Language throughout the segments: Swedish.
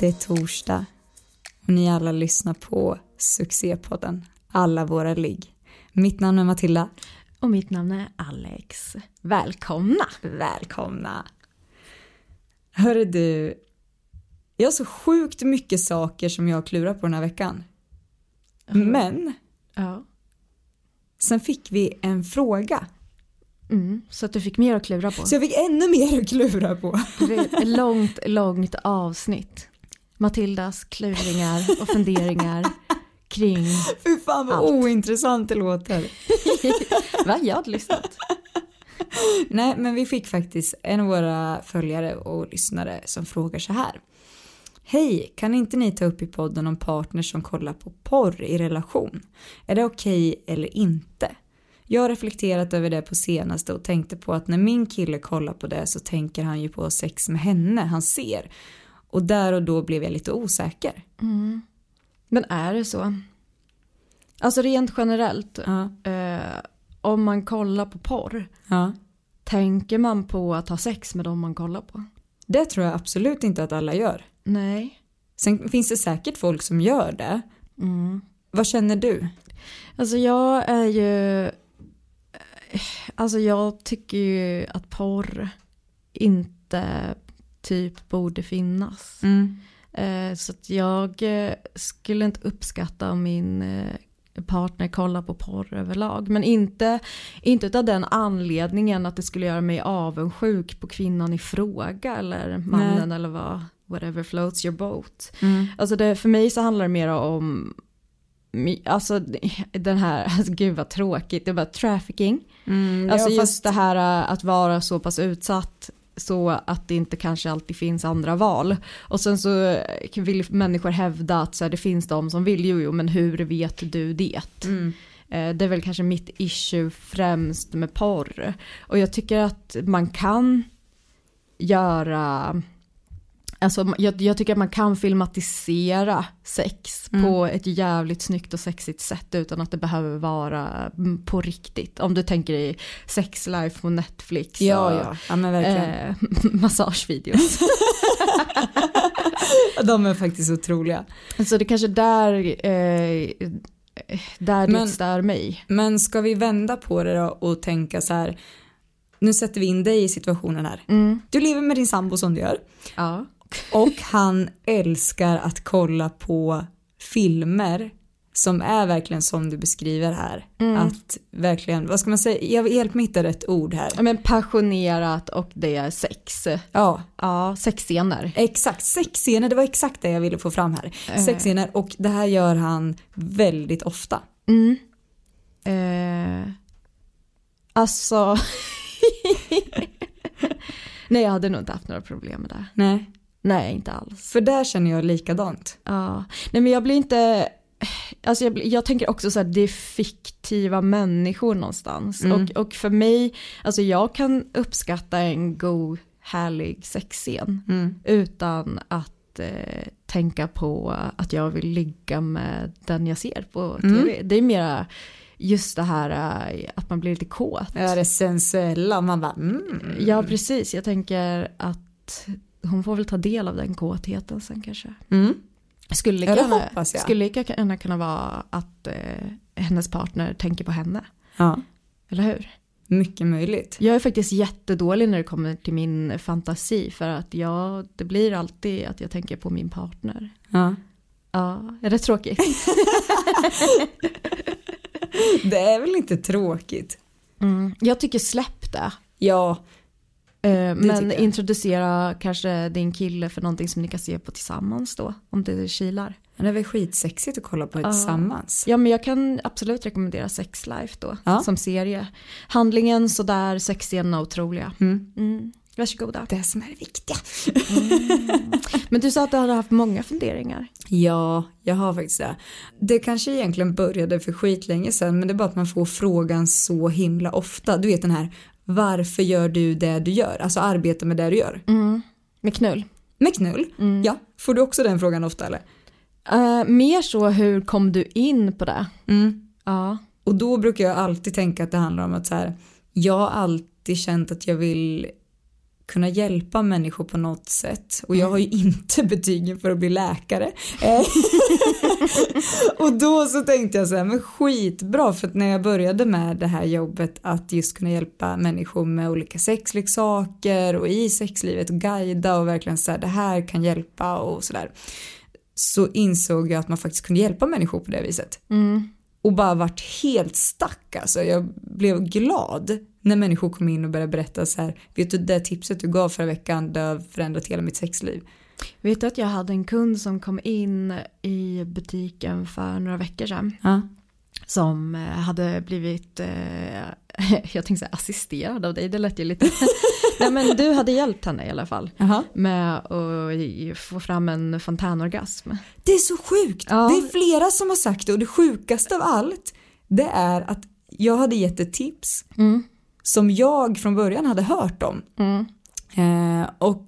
Det är torsdag och ni alla lyssnar på succépodden Alla våra ligg. Mitt namn är Matilda. Och mitt namn är Alex. Välkomna! Välkomna! Hörru du, jag har så sjukt mycket saker som jag klurar på den här veckan. Men Ja. sen fick vi en fråga. Mm, så att du fick mer att klura på. Så jag fick ännu mer att klura på. Ett långt, långt avsnitt. Matildas kluringar och funderingar kring... Fy fan vad Allt. ointressant det låter. Va? Jag hade lyssnat. Nej, men vi fick faktiskt en av våra följare och lyssnare som frågar så här. Hej, kan inte ni ta upp i podden om partners som kollar på porr i relation? Är det okej eller inte? Jag har reflekterat över det på senaste och tänkte på att när min kille kollar på det så tänker han ju på sex med henne han ser. Och där och då blev jag lite osäker. Men är det så? Alltså rent generellt, Ja, eh, om man kollar på porr, ja. tänker man på att ha sex med dem man kollar på? Det tror jag absolut inte att alla gör. Nej. Sen finns det säkert folk som gör det. Vad känner du? Alltså jag är ju... Alltså jag tycker ju att porr inte typ borde finnas. Eh, Så att jag eh, skulle inte uppskatta om min eh, partner kollar på porr överlag. Men inte, inte av den anledningen att det skulle göra mig avundsjuk på kvinnan i fråga eller mannen eller vad, whatever floats your boat. Alltså det, för mig så handlar det mer om Alltså den här, alltså gud vad tråkigt, det är bara trafficking. alltså ja, just fast- det här att vara så pass utsatt så att det inte kanske alltid finns andra val. Och sen så vill människor hävda att så här, det finns de som vill, jo, jo men hur vet du det? Eh, Det är väl kanske mitt issue främst med porr. Och jag tycker att man kan göra Alltså, jag, jag tycker att man kan filmatisera sex på ett jävligt snyggt och sexigt sätt utan att det behöver vara mm, på riktigt. Om du tänker i sex life på Netflix. Ja, och, ja. ja men. Eh, massagevideos. De är faktiskt otroliga. Så det kanske där, eh, där Men- det stör mig. Men ska vi vända på det då och tänka så här. Nu sätter vi in dig i situationen här. Du lever med din sambo som du gör. Ja. Och han älskar att kolla på filmer som är verkligen som du beskriver här. Att verkligen, vad ska man säga, jag hjälp mig hitta rätt ord här. Ja, Men passionerat och det är sex. Ja, Ja, sexscener. exakt. Sexscener, det var exakt det jag ville få fram här. Sexscener och det här gör han väldigt ofta. Eh, alltså... Nej, jag hade nog inte haft några problem med det. Nej. Nej, inte alls. För där känner jag likadant. Ja. Nej, men jag blir inte... Alltså jag, jag tänker också så här, det är fiktiva människor någonstans. Och, och för mig, alltså jag kan uppskatta en god, härlig sexscen utan att eh, tänka på att jag vill ligga med den jag ser på tv. Det är mera just det här eh, att man blir lite kåt. Ja, det sensuella, man bara mm. Ja, precis. Jag tänker att hon får väl ta del av den kåtheten sen kanske. Mm. Skulle Ja, det lika, gärna, hoppas jag. skulle lika gärna kunna vara att eh, hennes partner tänker på henne. Ja, Eller hur? mycket möjligt. Jag är faktiskt jättedålig när det kommer till min fantasi för att jag, det blir alltid att jag tänker på min partner. Ja. Ja, är det tråkigt? Det är väl inte tråkigt? Mm. Jag tycker släpp det. Ja, Eh, men introducera kanske din kille för någonting som ni kan se på tillsammans då, om det kilar. men det är väl skitsexigt att kolla på det Ja. tillsammans. Ja men jag kan absolut rekommendera Sex Life då, Ja. som serie. Handlingen sådär, sexscenerna otroliga. Mm. Mm. Varsågoda. Det som är det viktiga. Men du sa att du hade haft många funderingar. Ja, jag har faktiskt det. Det kanske egentligen började för skitlänge sedan men det är bara att man får frågan så himla ofta. Du vet den här varför gör du det du gör? Alltså arbeta med det du gör. Med knull. Med knull? Ja, får du också den frågan ofta eller? Eh, mer så, hur kom du in på det? Mm. Ja. Och då brukar jag alltid tänka att det handlar om att så här, jag har alltid känt att jag vill kunna hjälpa människor på något sätt och jag har ju inte betygen för att bli läkare. Eh, och då så tänkte jag så här, men skitbra för att när jag började med det här jobbet att just kunna hjälpa människor med olika sexleksaker och i sexlivet och guida och verkligen så här, det här kan hjälpa och sådär. Så insåg jag att man faktiskt kunde hjälpa människor på det viset och bara varit helt stack alltså. Jag blev glad när människor kom in och började berätta så här, vet du det tipset du gav förra veckan, det har förändrat hela mitt sexliv. Vet du att jag hade en kund som kom in i butiken för några veckor sedan. Ja. Som eh, hade blivit, eh, jag tänkte säga assisterad av dig, det lät ju lite. Nej men du hade hjälpt henne i alla fall. Jaha. Med att få fram en fontänorgasm. Det är så sjukt! Ja. Det är flera som har sagt det och det sjukaste av allt det är att jag hade gett ett tips som jag från början hade hört om. Eh, och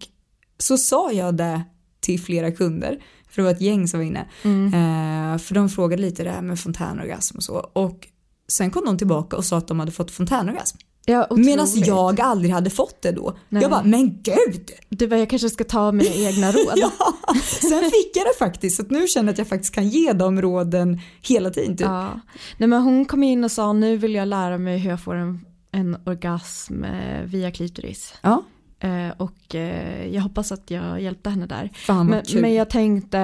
så sa jag det till flera kunder, för det var ett gäng som var inne. Eh, för de frågade lite det här med fontänorgasm och så. Och sen kom de tillbaka och sa att de hade fått fontänorgasm. Ja, Medan jag aldrig hade fått det då. Nej. Jag bara, men gud! Du bara, jag kanske ska ta mina egna råd. Ja, sen fick jag det faktiskt så att nu känner jag att jag faktiskt kan ge de råden hela tiden. Typ. Ja. Nej, men hon kom in och sa nu vill jag lära mig hur jag får en, en orgasm eh, via klitoris. Ja. Eh, och eh, jag hoppas att jag hjälpte henne där. Fan Men, men jag tänkte,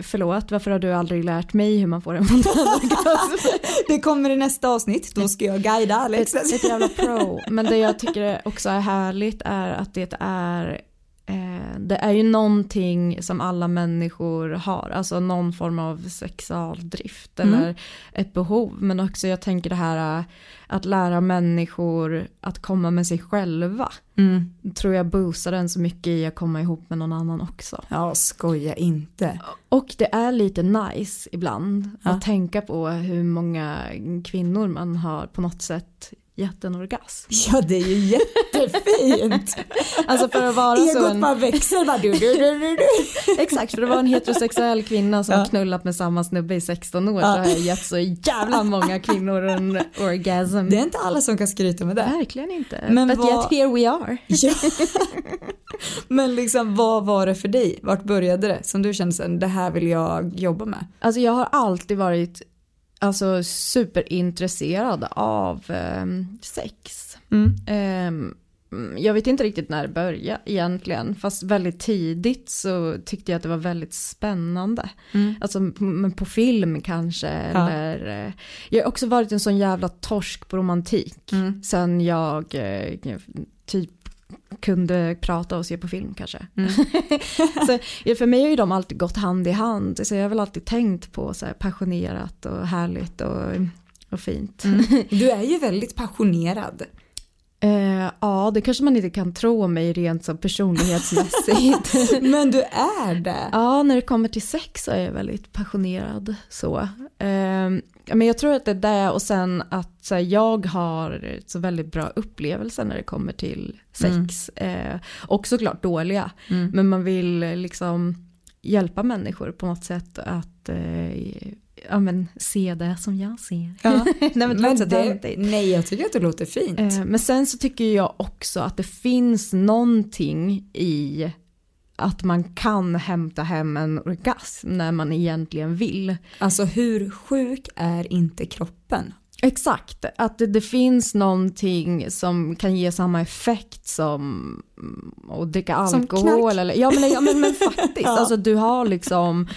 förlåt, varför har du aldrig lärt mig hur man får en fontänorgasm? Det kommer i nästa avsnitt, då ska jag guida Alex. ett, ett jävla pro. Men det jag tycker också är härligt är att det är eh, det är ju någonting som alla människor har, alltså någon form av sexualdrift eller ett behov. Men också jag tänker det här eh, att lära människor att komma med sig själva. Mm. Tror jag boostar den så mycket i att komma ihop med någon annan också. Ja, skoja inte. Och det är lite nice ibland Ja. att tänka på hur många kvinnor man har på något sätt gett en orgasm. Ja, det är ju jättefint. Alltså för att vara så Egot en, bara växer. Bara, du, du, du, du, du. exakt för att vara en heterosexuell kvinna som Ja. knullat med samma snubbe i 16 år Ja. så har jag gett så jävla många kvinnor en orgasm. Det är inte alla som kan skryta med det. Verkligen inte. Men But vad- yet here we are. Ja. Men liksom vad var det för dig? Vart började det? Som du kände sen, det här vill jag jobba med. Alltså jag har alltid varit alltså, superintresserad av ehm, sex. Mm. Mm, jag vet inte riktigt när det började egentligen, fast väldigt tidigt så tyckte jag att det var väldigt spännande. Mm. Alltså men på film kanske, eller eh, jag har också varit en sån jävla torsk på romantik Mm. sen jag eh, typ kunde prata och se på film kanske. Mm. så, för mig har ju de alltid gått hand i hand, så jag har väl alltid tänkt på så här passionerat och härligt och, och fint. Du är ju väldigt passionerad. Eh, ja, det kanske man inte kan tro om mig rent så personlighetsmässigt. Men du är det. ja, när det kommer till sex så är jag väldigt passionerad så. Eh, men jag tror att det är det och sen att så här, jag har så väldigt bra upplevelser när det kommer till sex. Eh, och såklart dåliga. Men man vill liksom hjälpa människor på något sätt att eh, ja, men, se det som jag ser. Ja. Nej, men Men det, nej, jag tycker att det låter fint. Eh, Men sen så tycker jag också att det finns någonting i att man kan hämta hem en orgasm när man egentligen vill. Alltså hur sjuk är inte kroppen? Exakt, att det, det finns någonting som kan ge samma effekt som att dricka Som alkohol. knark. Eller, ja men, ja, men, men faktiskt, Ja. alltså du har liksom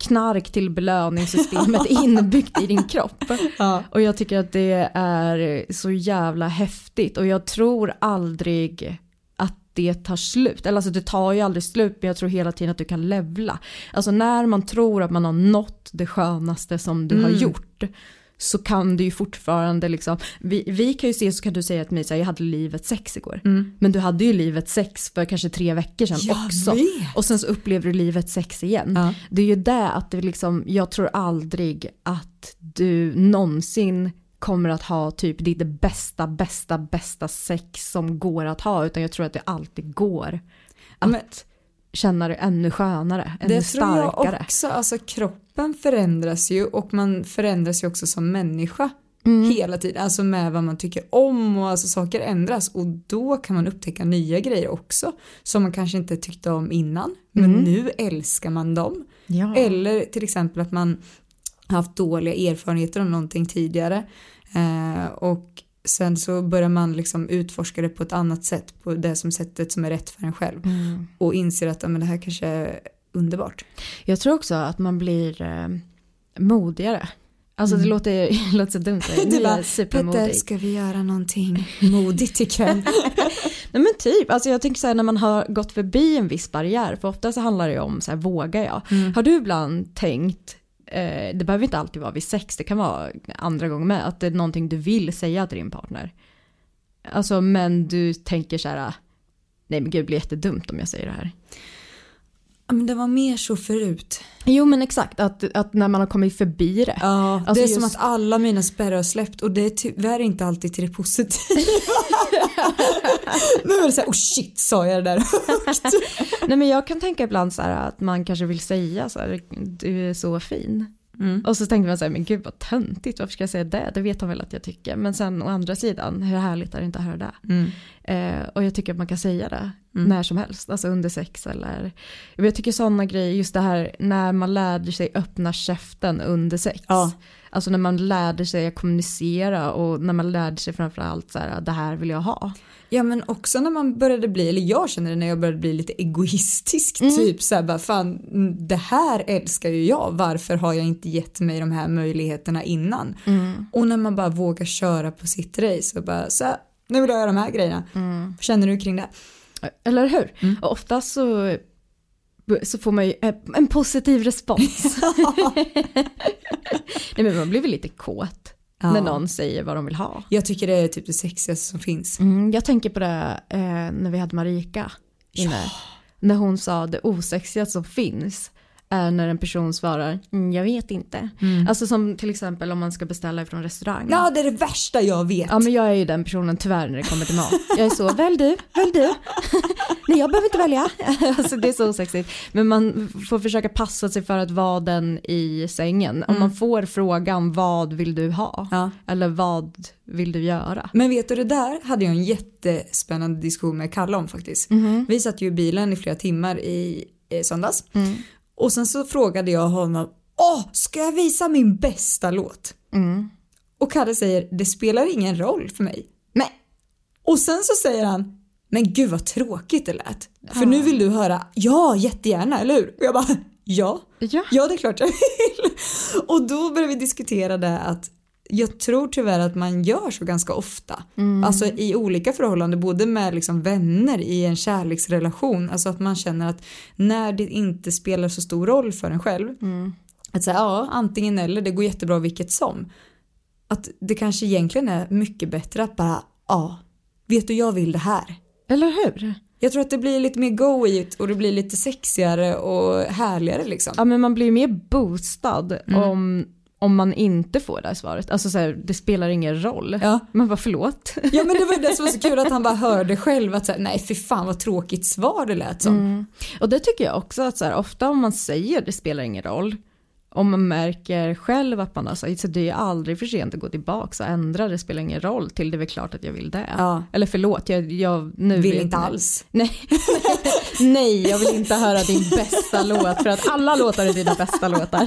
knark till belöningssystemet inbyggt i din kropp. Ja. Och jag tycker att det är så jävla häftigt och jag tror aldrig att det tar slut. Eller alltså det tar ju aldrig slut men jag tror hela tiden att du kan levla. Alltså när man tror att man har nått det skönaste som du har Mm. gjort så kan du ju fortfarande liksom, vi, vi kan ju se så kan du säga till mig så här, jag hade livet sex igår. Men du hade ju livet sex för kanske tre veckor sedan Jag också. vet. Och sen så upplever du livet sex igen. Ja. Det är ju det att det liksom, jag tror aldrig att du någonsin kommer att ha typ ditt bästa, bästa, bästa sex som går att ha. Utan jag tror att det alltid går att känna det ännu skönare, ännu Det tror jag starkare. också. Alltså kroppen förändras ju och man förändras ju också som människa. Mm. Hela tiden, alltså med vad man tycker om och alltså saker ändras och då kan man upptäcka nya grejer också som man kanske inte tyckte om innan men Mm. nu älskar man dem. Ja. Eller till exempel att man haft dåliga erfarenheter om någonting tidigare eh, och sen så börjar man liksom utforska det på ett annat sätt på det som sättet som är rätt för en själv Mm. och inser att men det här kanske är underbart. Jag tror också att man blir eh, modigare. Alltså det låter, det låter så dumt. Mm. Du bara, supermodig. Petter, ska vi göra någonting modigt ikväll? Nej men typ, alltså jag tänker så här när man har gått förbi en viss barriär, för ofta så handlar det ju om så här, vågar jag? Mm. Har du ibland tänkt, eh, det behöver inte alltid vara vid sex, det kan vara andra gånger med, att det är någonting du vill säga till din partner. Alltså men du tänker så här, ah, nej men gud det blir jättedumt om jag säger det här men det var mer så förut. Jo men exakt, att, att när man har kommit förbi det. Ja, Alltså det är just- som att alla mina spärrar har släppt och det är tyvärr inte alltid till det positiva. nu är det så här, oh shit sa jag det där Nej men jag kan tänka ibland så här att man kanske vill säga så här, du är så fin. Mm. Och så tänker man så här, men gud vad töntigt, varför ska jag säga det? Det vet han väl att jag tycker. Men sen å andra sidan, hur härligt är det inte att höra det? Mm. Eh, och jag tycker att man kan säga det när som helst, alltså under sex eller... Jag tycker sådana grejer, just det här när man lärde sig öppna käften under sex. Ja. Alltså när man lärde sig att kommunicera och när man lärde sig framförallt så här, det här vill jag ha. Ja men också när man började bli, eller jag känner det när jag började bli lite egoistisk typ så här bara fan det här älskar ju jag. Varför har jag inte gett mig de här möjligheterna innan? Och när man bara vågar köra på sitt race och bara så här, nu vill jag göra de här grejerna. Vad känner du kring det? Eller hur? Och ofta så, så får man ju en positiv respons. Nej men man blir väl lite kåt Ja. när någon säger vad de vill ha. Jag tycker det är typ det sexigaste som finns. Mm, jag tänker på det eh, när vi hade Marika inne. När hon sa det osexigaste som finns är när en person svarar mm, jag vet inte. Alltså som till exempel om man ska beställa från restaurang. Ja det är det värsta jag vet. Ja men jag är ju den personen tyvärr när det kommer till mat. Jag är så, välj du, välj du. Nej jag behöver inte välja. Alltså det är så osexigt. Men man får försöka passa sig för att vara den i sängen. Om man får frågan vad vill du ha? Ja. Eller vad vill du göra? Men vet du det där hade jag en jättespännande diskussion med Kalle om faktiskt. Vi satt ju i bilen i flera timmar i söndags. Och sen så frågade jag honom, åh ska jag visa min bästa låt? Och Kalle säger, det spelar ingen roll för mig. Nej. Och sen så säger han, men gud vad tråkigt det lät. För nu vill du höra, ja jättegärna, eller hur? Och jag bara, ja. Ja. Ja, det är klart jag vill. Och då började vi diskutera det att jag tror tyvärr att man gör så ganska ofta. Alltså i olika förhållanden, både med liksom vänner i en kärleksrelation. Alltså att man känner att när det inte spelar så stor roll för en själv. Att säga ja, antingen eller, det går jättebra vilket som. Att det kanske egentligen är mycket bättre att bara, ja, vet du jag vill det här. Eller hur? Jag tror att det blir lite mer go i it och det blir lite sexigare och härligare liksom. Ja men man blir mer boostad om, om man inte får det här svaret. Alltså så här, det spelar ingen roll. Ja. Man bara förlåt. Ja men det var det som var så kul att han bara hörde själv att så här, nej för fan vad tråkigt svar det lät som. Och det tycker jag också att så här, ofta om man säger det spelar ingen roll, om man märker själv att man har sagt så det är aldrig för sent att gå tillbaka och ändra, det spelar ingen roll till det är väl klart att jag vill det. Ja. Eller förlåt, jag, jag nu Vill vet- inte alls. Nej. Nej, jag vill inte höra din bästa låt för att alla låtar är dina bästa låtar.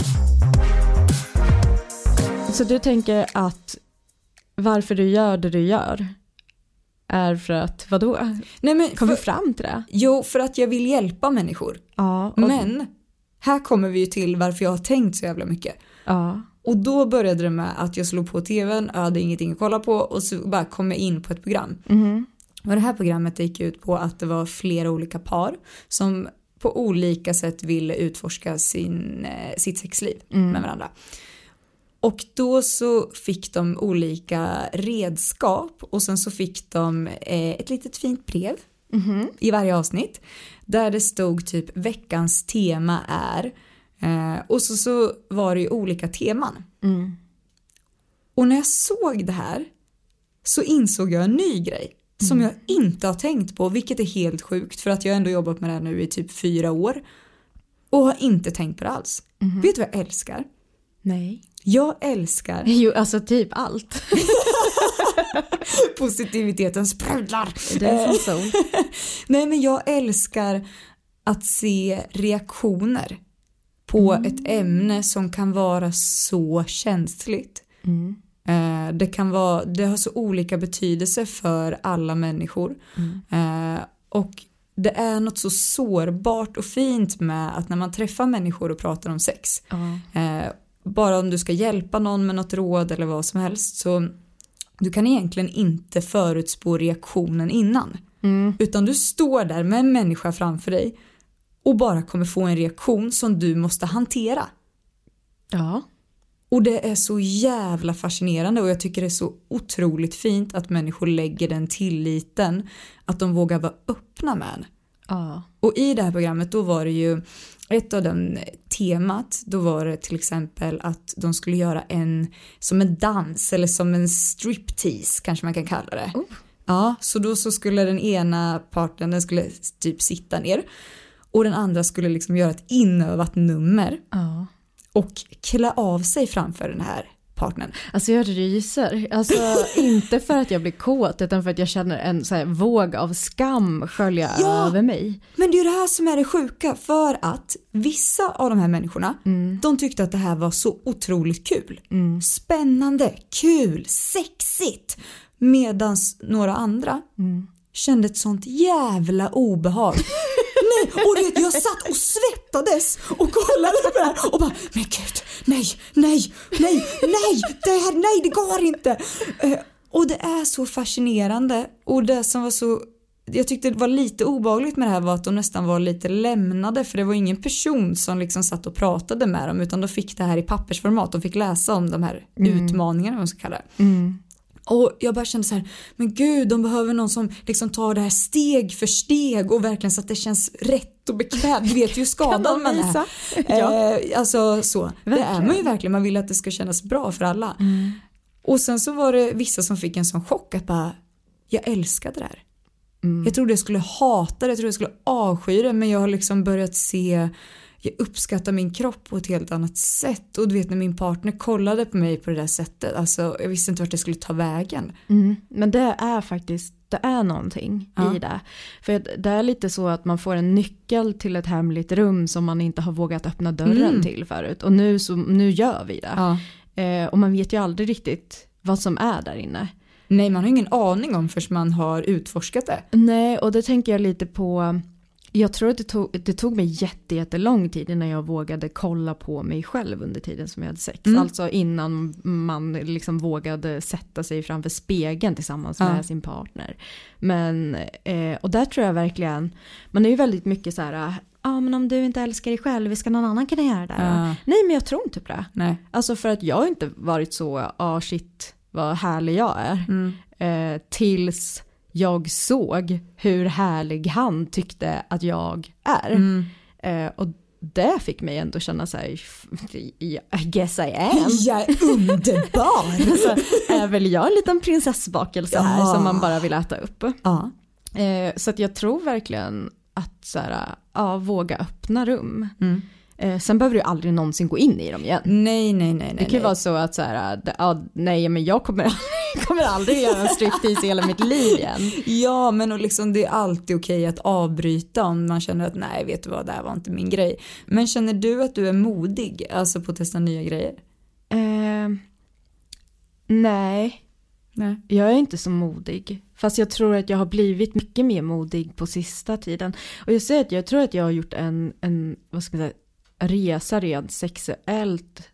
Så du tänker att varför du gör det du gör är för att, vadå? Nej, men Kom vi för, fram till det? jo, för att jag vill hjälpa människor. Ja. Och, Men här kommer vi ju till varför jag har tänkt så jävla mycket. Ja. Och då började det med att jag slog på tvn, jag hade ingenting att kolla på och så bara kom jag in på ett program. Mhm. Och det här programmet gick ut på att det var flera olika par som på olika sätt ville utforska sin, eh, sitt sexliv med varandra. Och då så fick de olika redskap och sen så fick de eh, ett litet fint brev i varje avsnitt där det stod typ veckans tema är eh, och så, så var det ju olika teman. Och när jag såg det här så insåg jag en ny grej som jag inte har tänkt på, vilket är helt sjukt för att jag ändå jobbat med det här nu i typ fyra år och har inte tänkt på det alls. Vet du vad jag älskar? Nej. Jag älskar Jo, alltså typ allt. positiviteten sprudlar. Det är som. Nej men jag älskar att se reaktioner på ett ämne som kan vara så känsligt. Eh, Det kan vara, det har så olika betydelse för alla människor. Eh, Och det är något så sårbart och fint med att när man träffar människor och pratar om sex. Eh, bara om du ska hjälpa någon med något råd eller vad som helst så du kan egentligen inte förutspå reaktionen innan. Utan du står där med en människa framför dig och bara kommer få en reaktion som du måste hantera. Ja. Och det är så jävla fascinerande och jag tycker det är så otroligt fint att människor lägger den tilliten att de vågar vara öppna med en. Ja. Och i det här programmet då var det ju ett av den temat, då var det till exempel att de skulle göra en som en dans eller som en striptease kanske man kan kalla det. Ja, så då så skulle den ena parten, den skulle typ sitta ner och den andra skulle liksom göra ett inövat nummer ja. och klä av sig framför den här partnern. Alltså jag ryser. Alltså inte för att jag blir kåt utan för att jag känner en så våg av skam skölja Ja! över mig. Men det är ju det här som är det sjuka för att vissa av de här människorna de tyckte att det här var så otroligt kul. Spännande, kul, sexigt. Medan några andra kände ett sånt jävla obehag. Nej, och vet, jag satt och svettades och kollade på det här och bara men gud, nej, nej, nej, nej, det här, nej det går inte. Eh, Och det är så fascinerande och det som var så jag tyckte det var lite obehagligt med det här var att de nästan var lite lämnade för det var ingen person som liksom satt och pratade med dem utan de fick det här i pappersformat. De fick läsa om de här utmaningarna, vad man ska kalla det. Och jag bara kände så här, men gud de behöver någon som liksom tar det här steg för steg och verkligen så att det känns rätt och bekvämt. Du vet ju skadan Kan man är. Ja. Eh, alltså så, det är Verkligen. man ju verkligen, man vill att det ska kännas bra för alla. Och sen så var det vissa som fick en sån chock att bara, jag älskade det här. Jag trodde jag skulle hata det, jag trodde jag skulle avsky det men jag har liksom börjat se jag uppskattar min kropp på ett helt annat sätt och du vet när min partner kollade på mig på det där sättet, alltså jag visste inte vart det skulle ta vägen. Mm. Men det är faktiskt, det är någonting Ja. i det. För det är lite så att man får en nyckel till ett hemligt rum som man inte har vågat öppna dörren Mm. till förut. Och nu, så, nu gör vi det. Ja. Eh, och man vet ju aldrig riktigt vad som är där inne. Nej man har ingen aning om förrän man har utforskat det. Nej, och det tänker jag lite på. Jag tror att det tog, det tog mig jätte, jättelång tid innan jag vågade kolla på mig själv under tiden som jag hade sex. Mm. Alltså innan man liksom vågade sätta sig framför spegeln tillsammans Ja. med sin partner. Men, eh, och där tror jag verkligen, man är ju väldigt mycket så här, ja ah, men om du inte älskar dig själv, ska någon annan kunna göra det? Ja. Nej men jag tror inte på det. Nej. Alltså för att jag har inte varit så, ah, shit vad härlig jag är. Mm. Eh, tills jag såg hur härlig han tyckte att jag är. Mm. Eh, och det fick mig ändå känna så här, I guess I am. Jag är underbar! så är väl jag en liten prinsessbakelse här Ja. som man bara vill äta upp. ja. Eh, så att jag tror verkligen att så här, ja, våga öppna rum. Mm. Eh, sen behöver du aldrig någonsin gå in i dem igen. Nej, nej, nej, nej. Det kan ju vara så att så här, ja, nej men jag kommer, kommer aldrig göra en striptease i hela mitt liv igen. Ja, men och liksom det är alltid okej att avbryta om man känner att nej, vet du vad, det här var inte min grej. Men känner du att du är modig, alltså på att testa nya grejer? Eh, nej, Nej. jag är inte så modig. Fast jag tror att jag har blivit mycket mer modig på sista tiden. Och jag säger att jag tror att jag har gjort en, en vad ska man säga, resa rent sexuellt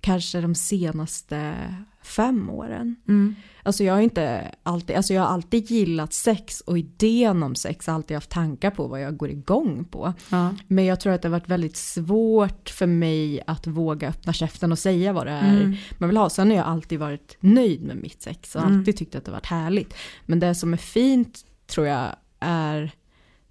kanske de senaste fem åren. Mm. Alltså jag har inte alltid, alltså jag har alltid gillat sex och idén om sex har alltid haft tankar på vad jag går igång på. Ja. Men jag tror att det har varit väldigt svårt för mig att våga öppna käften och säga vad det är Mm. man vill ha. Sen har jag alltid varit nöjd med mitt sex och Mm. alltid tyckt att det har varit härligt. Men det som är fint tror jag är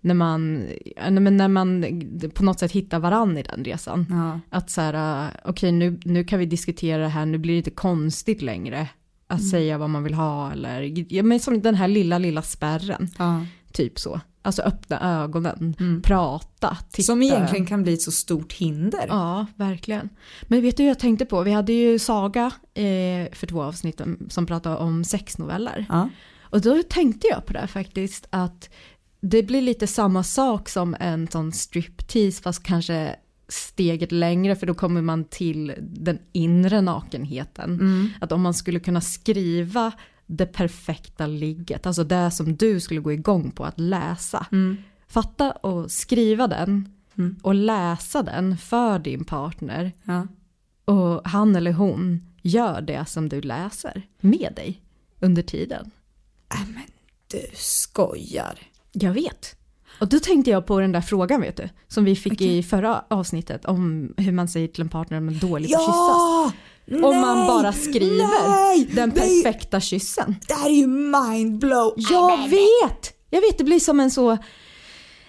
när man, när man på något sätt hittar varann i den resan. Ja. Att så här, äh, okej nu, nu kan vi diskutera det här, nu blir det inte konstigt längre att Mm. säga vad man vill ha eller, ja, men som den här lilla, lilla spärren, Ja. typ så. Alltså öppna ögonen, Mm. prata, titta. Som egentligen kan bli ett så stort hinder. Ja, verkligen. Men vet du jag tänkte på? Vi hade ju Saga eh, för två avsnitt om- som pratade om sexnoveller. Ja. Och då tänkte jag på det faktiskt att det blir lite samma sak som en sån striptease fast kanske steget längre för då kommer man till den inre nakenheten. Mm. Att om man skulle kunna skriva det perfekta ligget, alltså det som du skulle gå igång på att läsa. Mm. Fatta och skriva den Mm. och läsa den för din partner Ja. och han eller hon gör det som du läser med dig under tiden. Äh, men du skojar. Jag vet. Och då tänkte jag på den där frågan vet du, som vi fick i förra avsnittet om hur man säger till en partner om man är dålig på att kyssas. Om man bara skriver nej, den nej. perfekta kyssen. Det här är ju mindblow. Jag vet! Jag vet, det blir som en så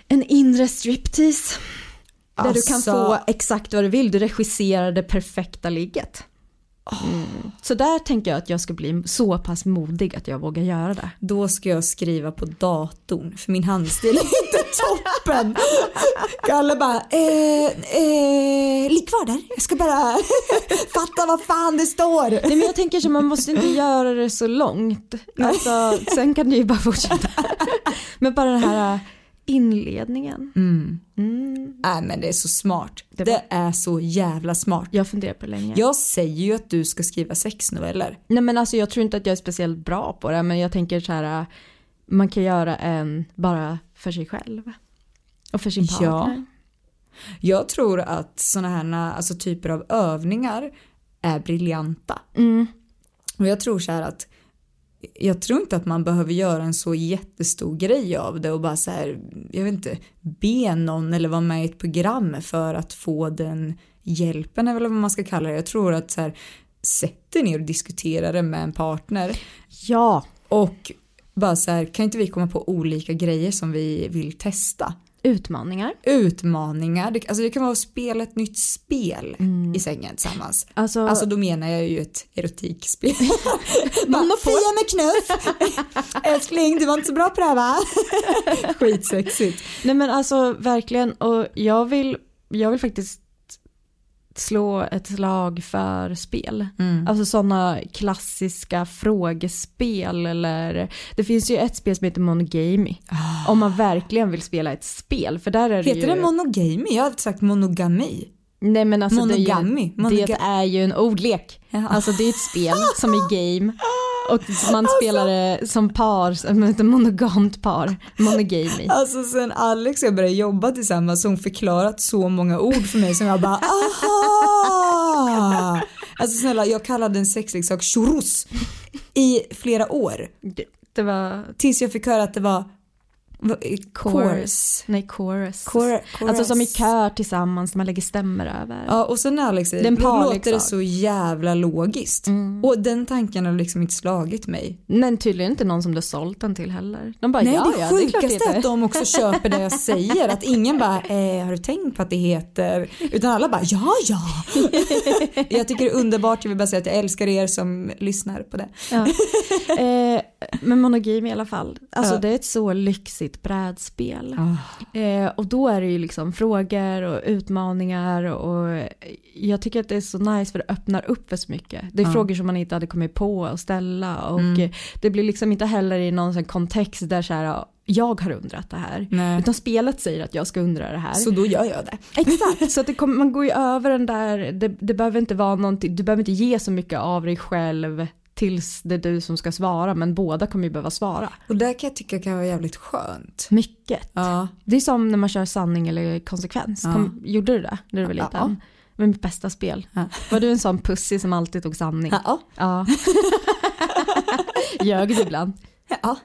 en inre striptease. Där du kan Alltså- få exakt vad du vill, du regisserar det perfekta ligget. Mm. Så där tänker jag att jag ska bli så pass modig att jag vågar göra det. Då ska jag skriva på datorn för min handstil är inte toppen. Kalle bara, eh, eh, ligg kvar där. Jag ska bara fatta vad fan det står. Nej men jag tänker så man måste inte göra det så långt. Alltså, sen kan du ju bara fortsätta. Men bara den här inledningen. Mm. Mm. Nej men det är så smart. Det, Det var- är så jävla smart. Jag funderar på länge. Jag säger ju att du ska skriva sexnoveller. Nej men alltså jag tror inte att jag är speciellt bra på det men jag tänker så här man kan göra en bara för sig själv. Och för sin Ja. partner. Jag tror att sådana här alltså, typer av övningar är briljanta. Mm. Och jag tror så här att jag tror inte att man behöver göra en så jättestor grej av det och bara så här, jag vet inte, be någon eller vara med i ett program för att få den hjälpen eller vad man ska kalla det. Jag tror att så här, sätt dig ner och diskutera det med en partner Ja, och bara så här, kan inte vi komma på olika grejer som vi vill testa? Utmaningar. Utmaningar, det, alltså det kan vara att spela ett nytt spel i sängen tillsammans. Alltså, Alltså då menar jag ju ett erotikspel. Bara, Fia med knuff! Älskling, du var inte så bra på det här va? Skitsexigt. nej men alltså verkligen och jag vill, jag vill faktiskt slå ett slag för spel. Mm. Alltså sådana klassiska frågespel eller det finns ju ett spel som heter Monogamy. Om man verkligen vill spela ett spel för där är det Heter ju... det monogamy? Jag hade sagt monogami. Nej men alltså Monogamy. Det, är ju, Monoga- det är ju en ordlek. Jaha. Alltså det är ett spel som är game. Och man spelar det som par, ett monogamt par. Monogamy. Alltså sen Alex och jag började jobba tillsammans så har hon förklarat så många ord för mig som jag bara aha! Alltså snälla jag kallade en sexleksak churros i flera år. Det, det var... Tills jag fick höra att det var Va- Chorus. Nej, chorus. Chor- chorus. Alltså som i kör tillsammans, man lägger stämmer över. Ja och sen Alex säger Det är en det, då låter det så jävla logiskt. Och den tanken har liksom inte slagit mig. Men tydligen inte någon som du har sålt den till heller. De bara Nej ja, det ja, sjukaste det är att de också köper det jag säger. Att ingen bara, eh, har du tänkt på att det heter? Utan alla bara, ja ja. jag tycker det är underbart, jag vill bara säga att jag älskar er som lyssnar på det. Ja. Eh, men monogame i alla fall. Alltså Ja. det är ett så lyxigt brädspel. Ah. Eh, och då är det ju liksom frågor och utmaningar och jag tycker att det är så nice för det öppnar upp för så mycket. Det är Ja. frågor som man inte hade kommit på att ställa och Mm. det blir liksom inte heller i någon sån kontext där så här jag har undrat det här. Nej. Utan spelet säger att jag ska undra det här. Så då gör jag det. Exakt, så det kommer, man går ju över den där, det, det behöver inte vara någonting, du behöver inte ge så mycket av dig själv tills det är du som ska svara men båda kommer ju behöva svara. Och det kan jag tycka kan vara jävligt skönt. Mycket. Ja. Det är som när man kör sanning eller konsekvens. Ja. Kom, gjorde du det när du var Ja. liten? Det var mitt bästa spel. Ja. Var du en sån pussy som alltid tog sanning? Ja. Ja. Ljög du ibland? ja.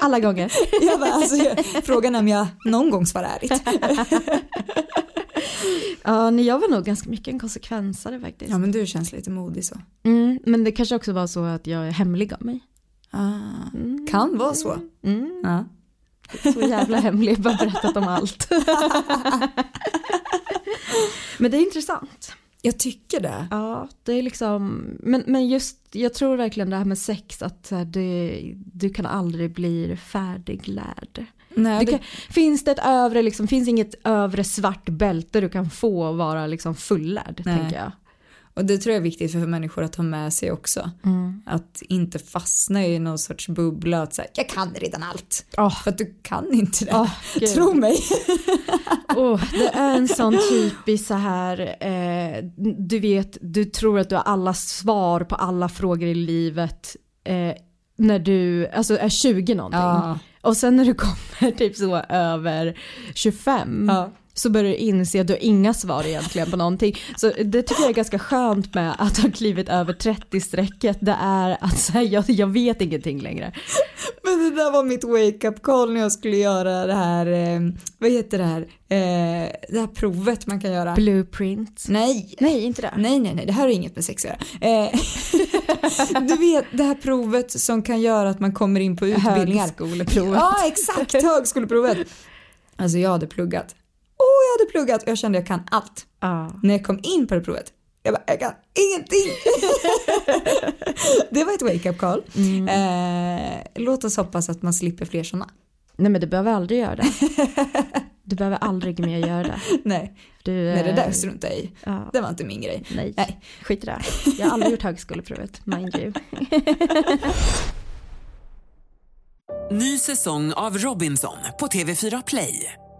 Alla gånger. Jag bara, alltså, jag, frågan är om jag någon gång svarar ärligt. Ja, nej, jag var nog ganska mycket en konsekvensare faktiskt. Ja men du känns lite modig så. Mm, men det kanske också var så att jag är hemlig av mig. Ah. Kan vara så. Mm. Ja. Så jävla hemlig, bara berättat om allt. Men det är intressant. Jag tycker det. Ja, det är liksom, men, men just, jag tror verkligen det här med sex, att det, du kan aldrig bli färdiglärd. Nej, det, kan, finns det ett övre, liksom, finns inget övre svart bälte du kan få vara liksom fullärd, Nej. tänker jag. och det tror jag är viktigt för människor att ha med sig också. Att inte fastna i någon sorts bubbla att säga jag kan redan allt. Åh. För att du kan inte det. Gud. Tro mig. Åh, det är en sån typisk så här, eh, du vet, du tror att du har alla svar på alla frågor i livet eh, när du alltså är 20 någonting. Ja. Och sen när du kommer typ så över 25 Ja så börjar du inse att du har inga svar egentligen på någonting. Så det tycker jag är ganska skönt med att ha klivit över 30-strecket. Det är att här, jag, jag vet ingenting längre. Men det där var mitt wake-up call när jag skulle göra det här, eh, vad heter det här, eh, det här provet man kan göra. Blueprint. Nej. Nej, inte det. Nej, nej, nej, det här har inget med sex att göra. Eh, du vet det här provet som kan göra att man kommer in på utbildningar. Högskoleprovet. Ja, exakt, högskoleprovet. Alltså jag hade pluggat. Åh, jag hade pluggat och jag kände jag kan allt. Ja. När jag kom in på det provet, jag bara, jag kan ingenting. det var ett wake-up call. Eh, låt oss hoppas att man slipper fler sådana. Nej men du behöver aldrig göra det. Du behöver aldrig mer göra det. Nej, Du, nej, det där eh, struntar jag i. Ja. Det var inte min grej. Nej, Nej. skit i det. Jag har aldrig gjort högskoleprovet, mind you. Ny säsong av Robinson på TV4 Play.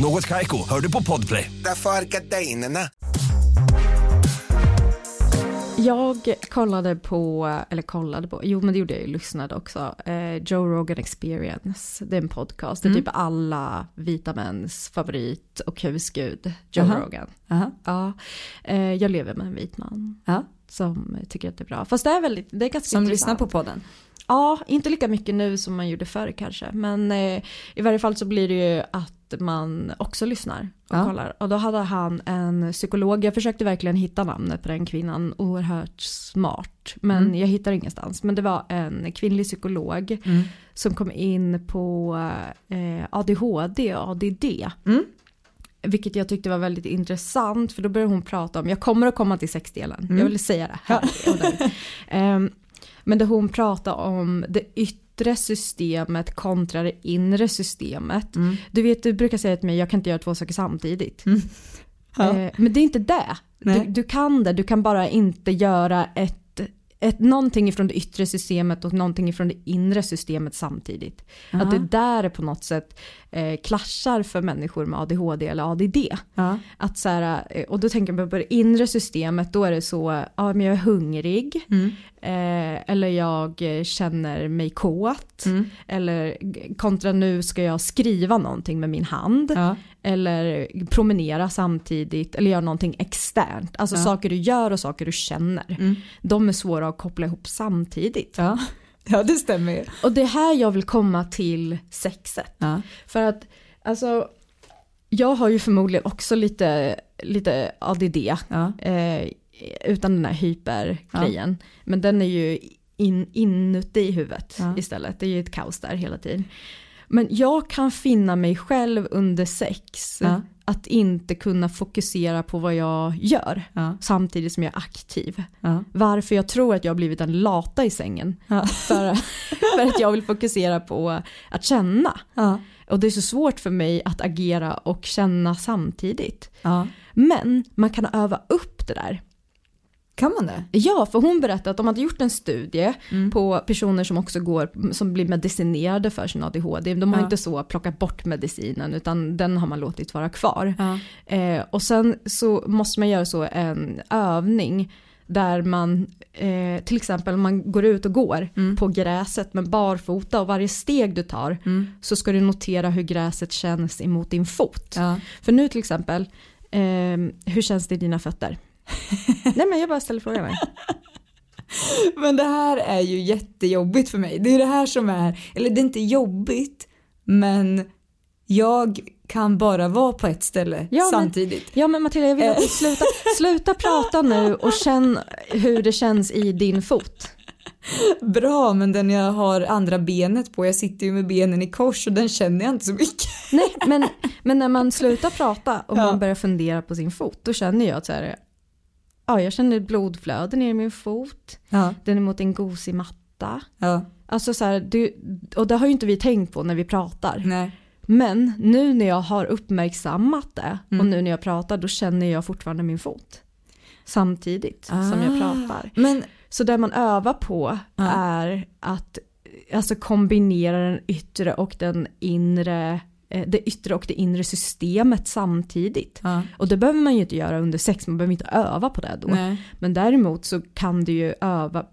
Något Kaiko, hör du på Podplay. Därför är gardinerna. Jag kollade på, eller kollade på, jo men det gjorde jag ju, lyssnade också, eh, Joe Rogan Experience. Det är en podcast, det är typ alla vita mäns favorit och husgud, Joe Aha. Rogan. Aha. Ja, eh, jag lever med en vit man Ja. som tycker att det är bra. Fast det är väldigt, det är ganska Som lyssnar på podden. Ja, inte lika mycket nu som man gjorde förr kanske. Men eh, i varje fall så blir det ju att man också lyssnar och Ja. kollar. Och då hade han en psykolog, jag försökte verkligen hitta namnet på den kvinnan, oerhört smart. Men Mm. jag hittar ingenstans. Men det var en kvinnlig psykolog Mm. som kom in på eh, ADHD och ADD. Mm. Vilket jag tyckte var väldigt intressant för då började hon prata om, jag kommer att komma till sexdelen, Mm. jag vill säga det här. Ehm, men där hon pratar om det yttre yttre systemet kontra det inre systemet. Mm. Du vet, du brukar säga till mig, jag kan inte göra två saker samtidigt. Mm. Ja. Eh, men det är inte det. Du, du kan det, du kan bara inte göra ett, ett, någonting ifrån det yttre systemet och någonting ifrån det inre systemet samtidigt. Ja. Att det där är på något sätt eh, klaschar för människor med ADHD eller ADD. Ja. Att så här, eh, och då tänker man på det inre systemet, då är det så, ja men jag är hungrig, Mm. eh, eller jag eh, känner mig kåt, Mm. eller kontra nu ska jag skriva någonting med min hand, Ja. eller promenera samtidigt, eller göra någonting externt. Alltså Ja. saker du gör och saker du känner. Mm. De är svåra att koppla ihop samtidigt. Ja. ja, det stämmer ju. Och det är här jag vill komma till sexet. Ja. För att alltså, jag har ju förmodligen också lite, lite ADD. Ja. Eh, utan den här hypergrejen. Men den är ju in, inuti huvudet Ja. istället. Det är ju ett kaos där hela tiden. Men jag kan finna mig själv under sex Ja. Att inte kunna fokusera på vad jag gör Ja. samtidigt som jag är aktiv. Ja. Varför jag tror att jag har blivit en lata i sängen. Ja. För, för att jag vill fokusera på att känna. Och det är så svårt för mig att agera och känna samtidigt. Men man kan öva upp det där. Kan man det? Ja, för hon berättade att de hade gjort en studie Mm. på personer som också går, som blir medicinerade för sin ADHD. De har Ja. inte så plockat bort medicinen utan den har man låtit vara kvar. Ja. Eh, och sen så måste man göra så en övning där man eh, till exempel man går ut och går Mm. på gräset med barfota och varje steg du tar Mm. så ska du notera hur gräset känns emot din fot. Ja. För nu till exempel, eh, hur känns det i dina fötter? Nej men jag bara ställer frågan mig. Men det här är ju jättejobbigt för mig. Det är det här som är, eller det är inte jobbigt, men jag kan bara vara på ett ställe Ja, men- samtidigt. Ja men Matilda jag vill att du Eh. sluta, sluta prata nu och känn hur det känns i din fot. Bra, men den jag har andra benet på, jag sitter ju med benen i kors och den känner jag inte så mycket. Nej men, men när man slutar prata och Ja. man börjar fundera på sin fot då känner jag att så här, ja jag känner blodflöde ner i min fot, Ja, den är mot en gosig matta. ja, Alltså så här, du, och det har ju inte vi tänkt på när vi pratar. nej. Men nu när jag har uppmärksammat det och Mm. nu när jag pratar då känner jag fortfarande min fot. Samtidigt som jag Ah. pratar. Men, Så det man övar på Ja. är att alltså, kombinera den yttre och den inre det yttre och det inre systemet samtidigt. ja, Och det behöver man ju inte göra under sex, man behöver inte öva på det då. nej. Men däremot så kan du ju öva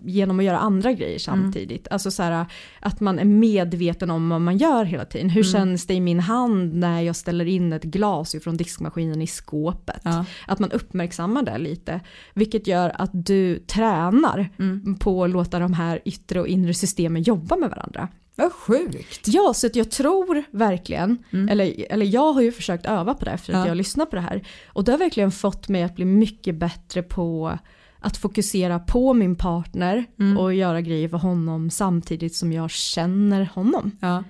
genom att göra andra grejer Mm. samtidigt. Alltså så här, att man är medveten om vad man gör hela tiden. Hur Mm. känns det i min hand när jag ställer in ett glas ifrån diskmaskinen i skåpet? Ja. Att man uppmärksammar det lite. Vilket gör att du tränar Mm. på att låta de här yttre och inre systemen jobba med varandra. Vad sjukt. Ja, så att jag tror verkligen, Mm. eller, eller jag har ju försökt öva på det efter att Ja. jag har lyssnat på det här. Och det har verkligen fått mig att bli mycket bättre på att fokusera på min partner Mm. och göra grejer för honom samtidigt som jag känner honom. Ja.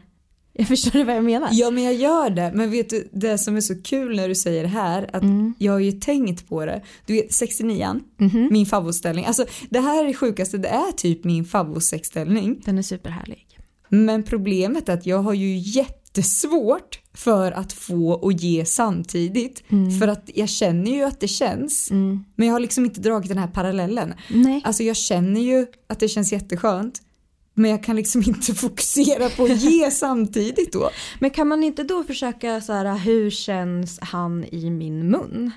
Jag förstår vad jag menar? ja, men jag gör det. Men vet du, det som är så kul när du säger det här, att Mm. jag har ju tänkt på det. Du vet 69 Mhm. min favoritställning. Alltså det här är det sjukaste, det är typ min favoritsexställning. Den är superhärlig. Men problemet är att jag har ju jättesvårt för att få och ge samtidigt. För att jag känner ju att det känns. Mm. Men jag har liksom inte dragit den här parallellen. Nej. Alltså jag känner ju att det känns jätteskönt. Men jag kan liksom inte fokusera på att ge samtidigt då. Men kan man inte då försöka så här, hur känns han i min mun?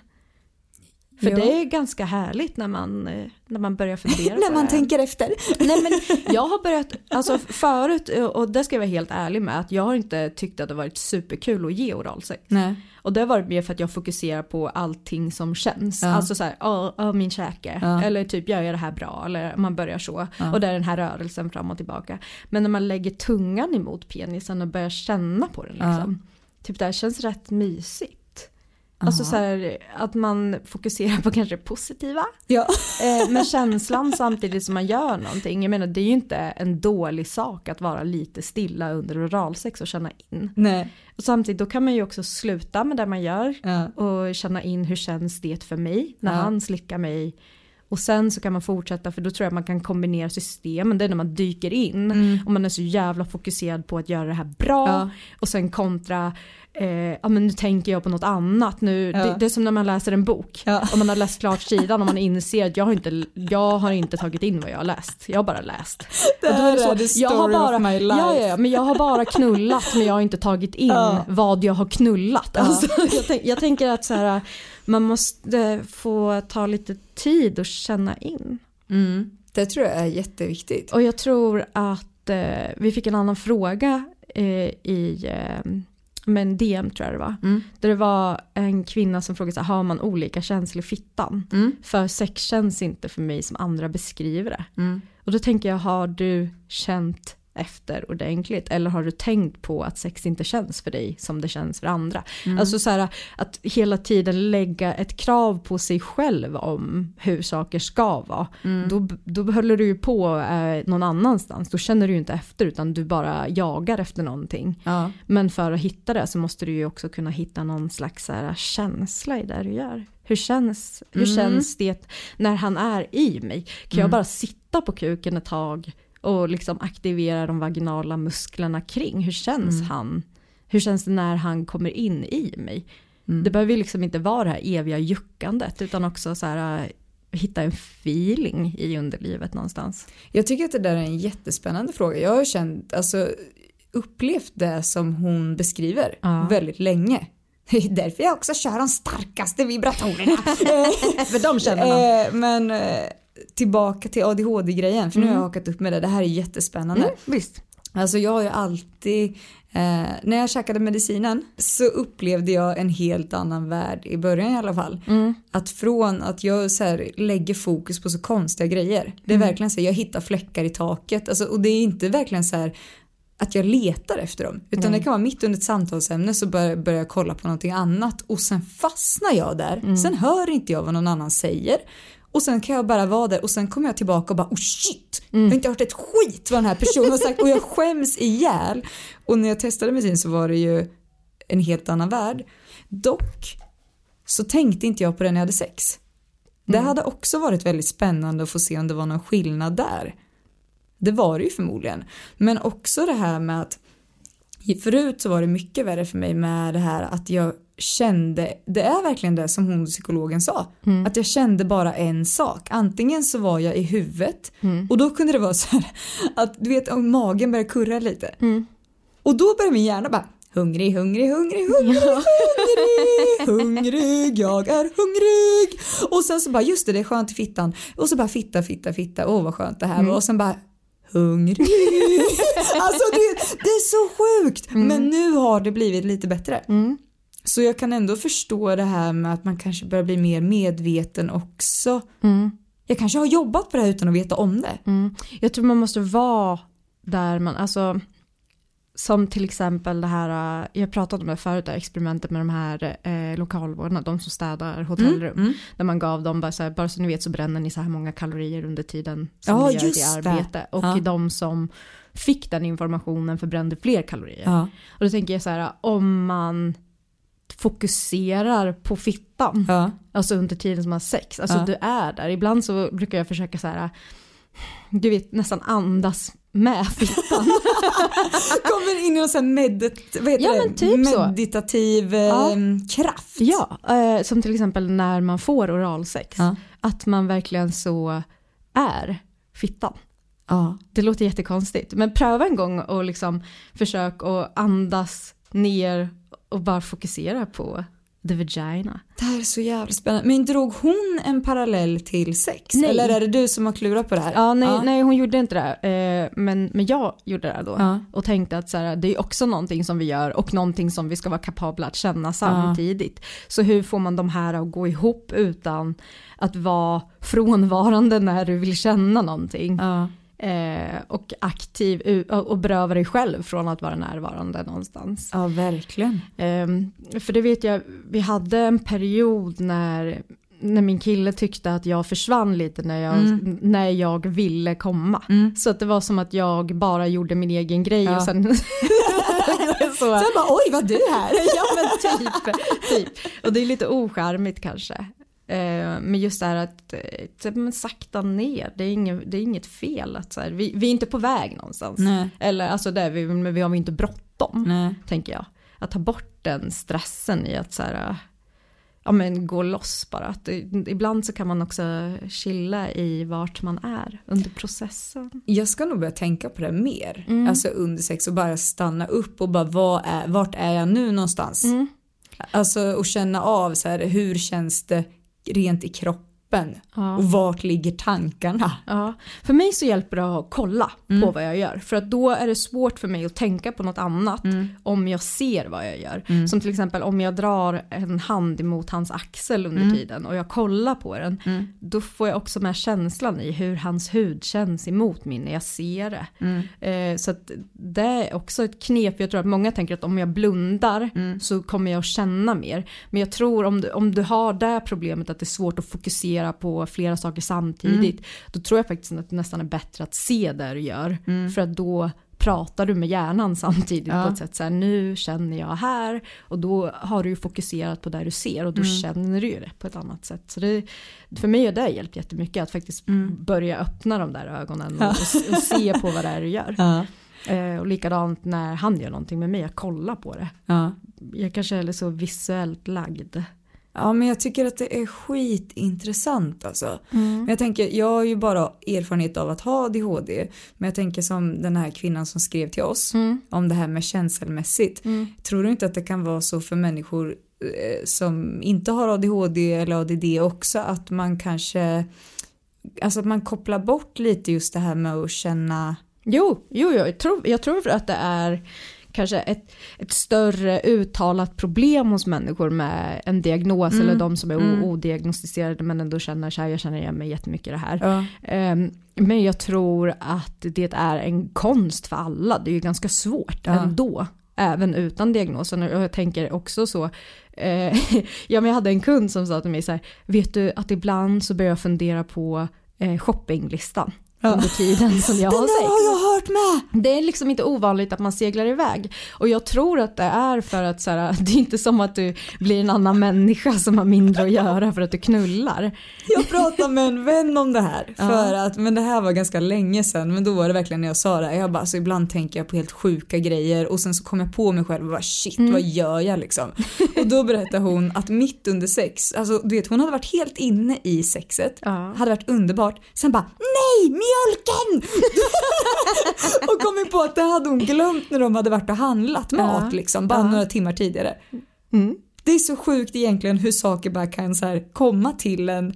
För Ja. det är ganska härligt när man, eh, när man börjar fundera När man tänker efter. Nej men jag har börjat, alltså förut, och det ska jag vara helt ärlig med, att jag har inte tyckt att det varit superkul att ge oralsex. Nej. Och det har varit mer för att jag fokuserar på allting som känns. Ja. Alltså såhär, åh, åh min käke. Ja. Eller typ, gör jag det här bra? Eller man börjar så. Ja. Och det är den här rörelsen fram och tillbaka. Men när man lägger tungan emot penisen och börjar känna på den liksom. Typ det här känns rätt mysigt. Alltså så här, att man fokuserar på kanske det positiva. Ja. Eh, med känslan samtidigt som man gör någonting. Jag menar det är ju inte en dålig sak att vara lite stilla under oralsex och känna in. Nej. Och samtidigt då kan man ju också sluta med det man gör Ja. och känna in hur känns det för mig när Ja. han slickar mig och sen så kan man fortsätta för då tror jag att man kan kombinera systemen. Det är när man dyker in och man är så jävla fokuserad på att göra det här bra Ja. och sen kontra Eh, ja men nu tänker jag på något annat. Nu, Ja. det, det är som när man läser en bok. Ja. Om man har läst klart sidan och man inser att jag har inte, jag har inte tagit in vad jag har läst. Jag har bara läst. Det här så, är the jag har story of bara, my life. Ja, ja, ja, men jag har bara knullat men jag har inte tagit in Ja. vad jag har knullat. Alltså, jag, tänk, jag tänker att så här, man måste få ta lite tid och känna in. Mm. Det tror jag är jätteviktigt. Och jag tror att eh, vi fick en annan fråga eh, i eh, men DM tror jag det var. Mm. Där det var en kvinna som frågade så här, har man olika känslor i fittan? Mm. För sex känns inte för mig som andra beskriver det. Mm. Och då tänker jag, har du känt efter ordentligt eller har du tänkt på att sex inte känns för dig som det känns för andra? Mm. Alltså så här att hela tiden lägga ett krav på sig själv om hur saker ska vara. Mm. Då, då håller du ju på eh, någon annanstans, då känner du ju inte efter utan du bara jagar efter någonting. Ja. Men för att hitta det så måste du ju också kunna hitta någon slags så här, känsla i det du gör. Hur känns, hur Mm. känns det när han är i mig? Kan jag bara sitta på kuken ett tag och liksom aktivera de vaginala musklerna kring? Hur känns han? Hur känns det när han kommer in i mig? Det behöver ju liksom inte vara det här eviga juckandet utan också så här, äh, hitta en feeling i underlivet någonstans. Jag tycker att det där är en jättespännande fråga. Jag har känt, alltså upplevt det som hon beskriver Ja. väldigt länge. Det är därför jag också kör de starkaste vibratorerna. För de känner man. Eh, Men eh, tillbaka till ADHD-grejen, för nu har jag hakat upp med det. Det här är jättespännande. Mm, visst. Alltså jag har ju alltid, eh, när jag käkade medicinen så upplevde jag en helt annan värld i början i alla fall. Att från att jag så här, lägger fokus på så konstiga grejer. Det är verkligen så här, jag hittar fläckar i taket. Alltså, och det är inte verkligen så här att jag letar efter dem. Utan det kan vara mitt under ett samtalsämne så börjar, börjar jag kolla på någonting annat och sen fastnar jag där. Sen hör inte jag vad någon annan säger. Och sen kan jag bara vara där och sen kommer jag tillbaka och bara oh shit, jag har inte hört ett skit vad den här personen har sagt och jag skäms ihjäl. Och när jag testade medicin så var det ju en helt annan värld. Dock så tänkte inte jag på det när jag hade sex. Det hade också varit väldigt spännande att få se om det var någon skillnad där. Det var det ju förmodligen. Men också det här med att förut så var det mycket värre för mig med det här att jag kände, det är verkligen det som hon psykologen sa, att jag kände bara en sak. Antingen så var jag i huvudet och då kunde det vara så här att du vet om magen börjar kurra lite. Och då börjar min hjärna bara hungrig, hungrig, hungrig, hungrig, hungrig, hungrig, jag är hungrig. Och sen så bara just det, det är skönt i fittan. Och så bara fitta, fitta, fitta, åh vad skönt det här var. Och sen bara hungrig. alltså det, det är så sjukt. Men nu har det blivit lite bättre. Så jag kan ändå förstå det här med att man kanske börjar bli mer medveten också. Jag kanske har jobbat på det här utan att veta om det. Jag tror man måste vara där man, alltså som till exempel det här, eh, jag pratade om det förut, det experimentet med de här eh, lokalvårdarna, de som städar hotellrum. Där man gav dem bara så här, bara så ni vet så bränner ni så här många kalorier under tiden som Ja, ni gör det. arbete. Och Ja. de som fick den informationen förbrände fler kalorier. Ja. Och då tänker jag så här, om man fokuserar på fittan, Ja. alltså under tiden som man har sex, alltså Ja. du är där. Ibland så brukar jag försöka så här, du vet nästan andas med fittan. Kommer in i någon sån medit- Ja, typ så. meditativ eh, Ja. kraft. Ja, eh, som till exempel när man får oralsex. Ja. Att man verkligen så är fittan. Ja. Det låter jättekonstigt, men pröva en gång och liksom försök att andas ner och bara fokusera på the vagina. Det här är så jävla spännande. Men drog hon en parallell till sex? Nej. Eller är det du som har klurat på det här? Ja, nej, nej hon gjorde inte det. Eh, men, men jag gjorde det då. Ja. Och tänkte att så här, det är också någonting som vi gör och någonting som vi ska vara kapabla att känna samtidigt. Så hur får man de här att gå ihop utan att vara frånvarande när du vill känna någonting? Eh, och aktiv och beröva dig själv från att vara närvarande någonstans. ja, verkligen. Ehm, för det vet jag, vi hade en period när, när min kille tyckte att jag försvann lite när jag, Mm. när jag ville komma. Så att det var som att jag bara gjorde min egen grej Ja. och sen så, Sen bara oj var du här? Ja men typ, typ. Och det är lite ocharmigt kanske. Eh, men just det här att eh, men sakta ner, det är, inget, det är inget fel. Att så här, vi, vi är inte på väg någonstans. Nej. Eller alltså det vi, men vi har inte bråttom, Nej. tänker jag. Att ta bort den stressen i att så här, ja men gå loss bara. Att ibland så kan man också chilla i vart man är under processen. Jag ska nog börja tänka på det mer. Mm. Alltså under sex och bara stanna upp och bara vad är, vart är jag nu någonstans? Mm. Alltså och känna av så här hur känns det rent i kroppen Ja. och vart ligger tankarna? Ja, för mig så hjälper det att kolla på vad jag gör. För att då är det svårt för mig att tänka på något annat om jag ser vad jag gör. Som till exempel om jag drar en hand emot hans axel under tiden och jag kollar på den. Då får jag också med känslan i hur hans hud känns emot min när jag ser det. Eh, så att det är också ett knep. Jag tror att många tänker att om jag blundar så kommer jag att känna mer. Men jag tror om du, om du har det problemet att det är svårt att fokusera på flera saker samtidigt. Då tror jag faktiskt att det nästan är bättre att se det du gör. För att då pratar du med hjärnan samtidigt Ja. på ett sätt så här, nu känner jag här och då har du ju fokuserat på det du ser och då känner du ju det på ett annat sätt. Så det, för mig har det hjälpt jättemycket att faktiskt börja öppna de där ögonen och, och, och se på vad det är du gör. Ja. Eh, och likadant när han gör någonting med mig, jag kollar på det. Ja. Jag kanske är så visuellt lagd. Ja men jag tycker att det är skitintressant alltså. Men jag tänker, jag har ju bara erfarenhet av att ha ADHD. Men jag tänker som den här kvinnan som skrev till oss om det här med känselmässigt. Tror du inte att det kan vara så för människor eh, som inte har ADHD eller ADD också att man kanske Alltså att man kopplar bort lite just det här med att känna Jo, jo, jo jag, tror, jag tror att det är kanske ett, ett större uttalat problem hos människor med en diagnos eller de som är o- odiagnostiserade men ändå känner så här, jag känner igen mig jättemycket i det här. Ja. Ehm, men jag tror att det är en konst för alla, det är ju ganska svårt Ja. ändå. Även utan diagnosen och jag tänker också så, eh, ja men jag hade en kund som sa till mig så här, vet du att ibland så börjar jag fundera på eh, shoppinglistan under tiden som jag har sex. Hört med! Det är liksom inte ovanligt att man seglar iväg. Och jag tror att det är för att så här, det är inte som att du blir en annan människa som har mindre att göra för att du knullar. Jag pratade med en vän om det här. För att, men det här var ganska länge sedan. Men då var det verkligen när jag sa det. Jag bara, alltså, ibland tänker jag på helt sjuka grejer. Och sen så kom jag på mig själv och bara shit vad gör jag liksom. och då berättade hon att mitt under sex, alltså du vet hon hade varit helt inne i sexet. Ja. Hade varit underbart. Sen bara nej mjölken! och kom på att det hade hon glömt när de hade varit och handlat mat liksom. Bara några timmar tidigare. Mm. Det är så sjukt egentligen hur saker bara kan så här komma till en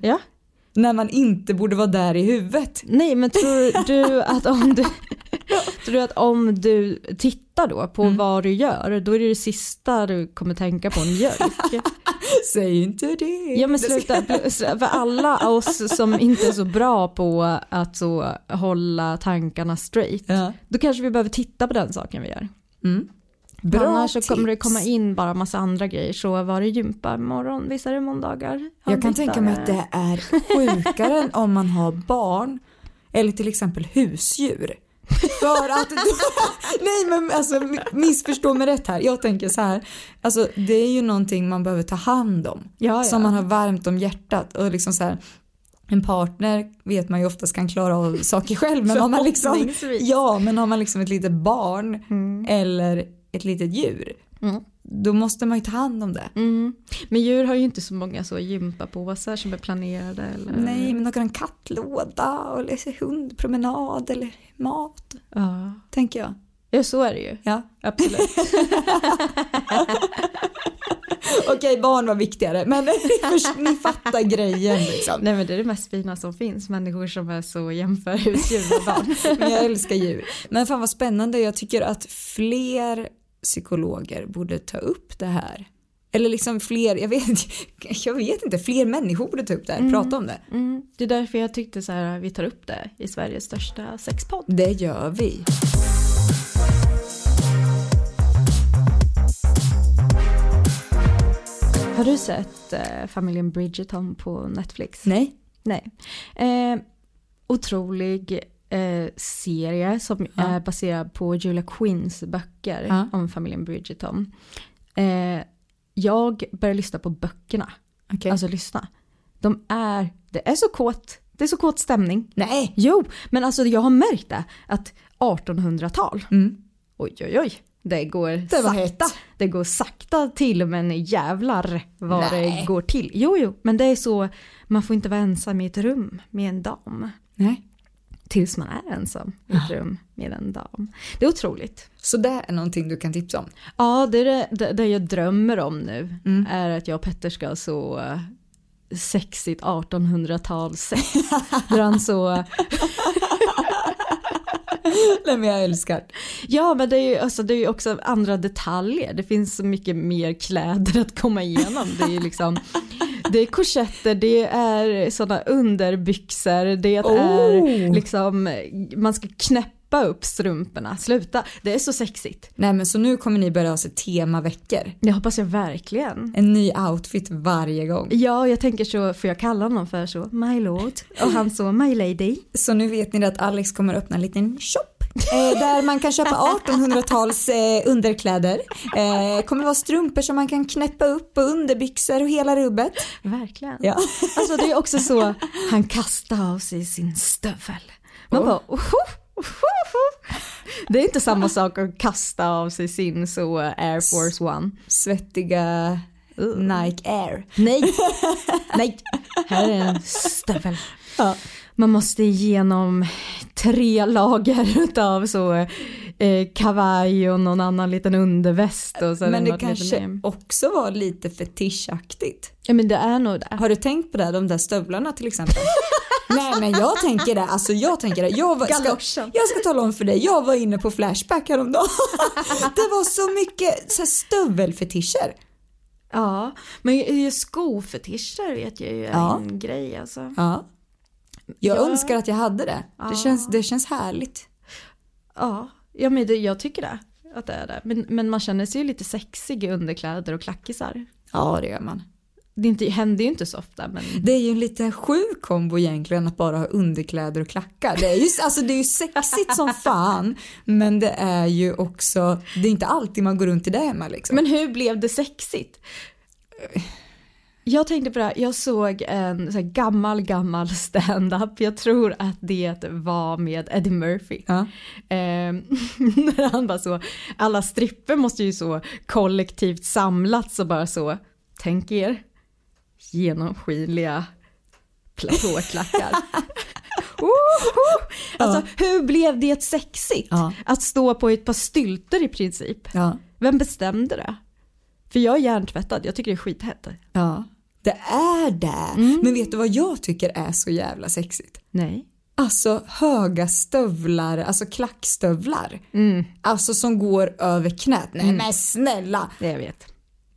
när man inte borde vara där i huvudet. Nej men tror du att om du, tror du, att om du tittar då på vad du gör, då är det det sista du kommer tänka på mjölk? Säg inte det. Ja men sluta, för alla oss som inte är så bra på att så hålla tankarna straight, Ja. då kanske vi behöver titta på den saken vi gör. Bra Annars så kommer det komma in bara massa andra grejer. Så var det gympa imorgon, visst är det måndagar? Jag kan Vissa tänka mig att det är sjukare än om man har barn eller till exempel husdjur. För att, nej men alltså missförstå mig rätt här. Jag tänker så här, alltså det är ju någonting man behöver ta hand om. Ja, ja. Som man har varmt om hjärtat och liksom så här en partner vet man ju oftast kan klara av saker själv men har man liksom, ja men har man liksom ett litet barn eller ett litet djur Mm. Då måste man ju ta hand om det. Mm. Men djur har ju inte så många så gympapåsar som är planerade. Eller... Nej, men någon kattlåda eller hundpromenad eller mat, Ja. tänker jag. ja, så är det ju. Ja. Absolut. Okej, barn var viktigare, men ni fattar grejen liksom. Nej men det är det mest fina som finns. Människor som är så jämför husdjur med barn. Men jag älskar djur. Men fan vad spännande, jag tycker att fler psykologer borde ta upp det här. Eller liksom fler, jag vet, jag vet inte, fler människor borde ta upp det här, prata om det. Mm. Det är därför jag tyckte så här, vi tar upp det i Sveriges största sexpodd. Det gör vi. Har du sett eh, familjen Bridgerton på Netflix? Nej. Nej. Eh, otrolig eh, serie som Ja. är baserad på Julia Quinns böcker Ja. om familjen Bridgerton. Eh, jag började lyssna på böckerna. Okej. Alltså lyssna. De är, det är så kåt, det är så kåt stämning. Nej. Jo, men alltså jag har märkt det att 1800-tal, oj oj oj, det går Mm. Det sakta. Det går sakta till men jävlar vad Nej. det går till. Jo jo, men det är så, man får inte vara ensam i ett rum med en dam. Nej. Tills man är ensam i ett rum med en dam. Det är otroligt. Så det är någonting du kan tipsa om. Ja, det är det, det, jag drömmer om nu. Mm. Är att jag och Petter ska så eh, sexigt 1800-talssex. Där han så... Nej men jag älskar. Ja men det är ju alltså, det är också andra detaljer. Det finns så mycket mer kläder att komma igenom. Det är ju liksom det är korsetter, det är sådana underbyxor, det är Oh. liksom man ska knäppa upp strumporna. Sluta, det är så sexigt. Nej men så nu kommer ni börja ha sig temaveckor. Det hoppas jag verkligen. En ny outfit varje gång. Ja, jag tänker så, får jag kalla honom för så, my lord, och han så, my lady. Så nu vet ni att Alex kommer öppna en liten shop där man kan köpa 1800-tals eh, underkläder. Eh, kommer vara strumpor som man kan knäppa upp och underbyxor och hela rubbet. Verkligen. Ja. Alltså det är också så, han kastar av sig sin stövel. Man Oh. bara, oho, oho, oho. Det är inte samma sak att kasta av sig sin så Air Force One. Svettiga Nike Air. Nej, nej, här är en stövel. Ja. Man måste igenom tre lager av så eh, kavaj och någon annan liten underväst. Och sen Men det kanske också var lite fetischaktigt. Ja men det är nog det. Har du tänkt på det, de där stövlarna till exempel? Nej men jag tänker det, alltså jag tänker det. Jag, var, ska, jag ska tala om för dig, jag var inne på Flashback häromdagen. Det var så mycket så här, stövelfetischer. Ja, men skofetischer vet jag ju är Ja. en grej alltså. Ja. Jag Ja. önskar att jag hade det. Det, känns, det känns härligt. Ja, ja men det, jag tycker det. Att det är det. Men, men man känner sig ju lite sexig i underkläder och klackisar. Ja det gör man. Det inte, händer ju inte så ofta men Det är ju en lite sjuk kombo egentligen att bara ha underkläder och klackar. Det är ju, alltså det är ju sexigt som fan men det är ju också, det är inte alltid man går runt i det hemma liksom. Men hur blev det sexigt? Jag tänkte på det här, jag såg en så gammal gammal stand-up. jag tror att det var med Eddie Murphy. Ja. Eh, när han bara så, alla stripper måste ju så kollektivt samlats och bara så, tänk er, genomskinliga platåklackar. Woho! Alltså hur blev det sexigt? Ja. Att stå på ett par stylter i princip. Ja. Vem bestämde det? För jag är hjärntvättad, jag tycker det är skithett. Ja. Det är det. Men vet du vad jag tycker är så jävla sexigt? Nej. Alltså höga stövlar, alltså klackstövlar. Mm. Alltså som går över knät. Nej men snälla. Det jag vet.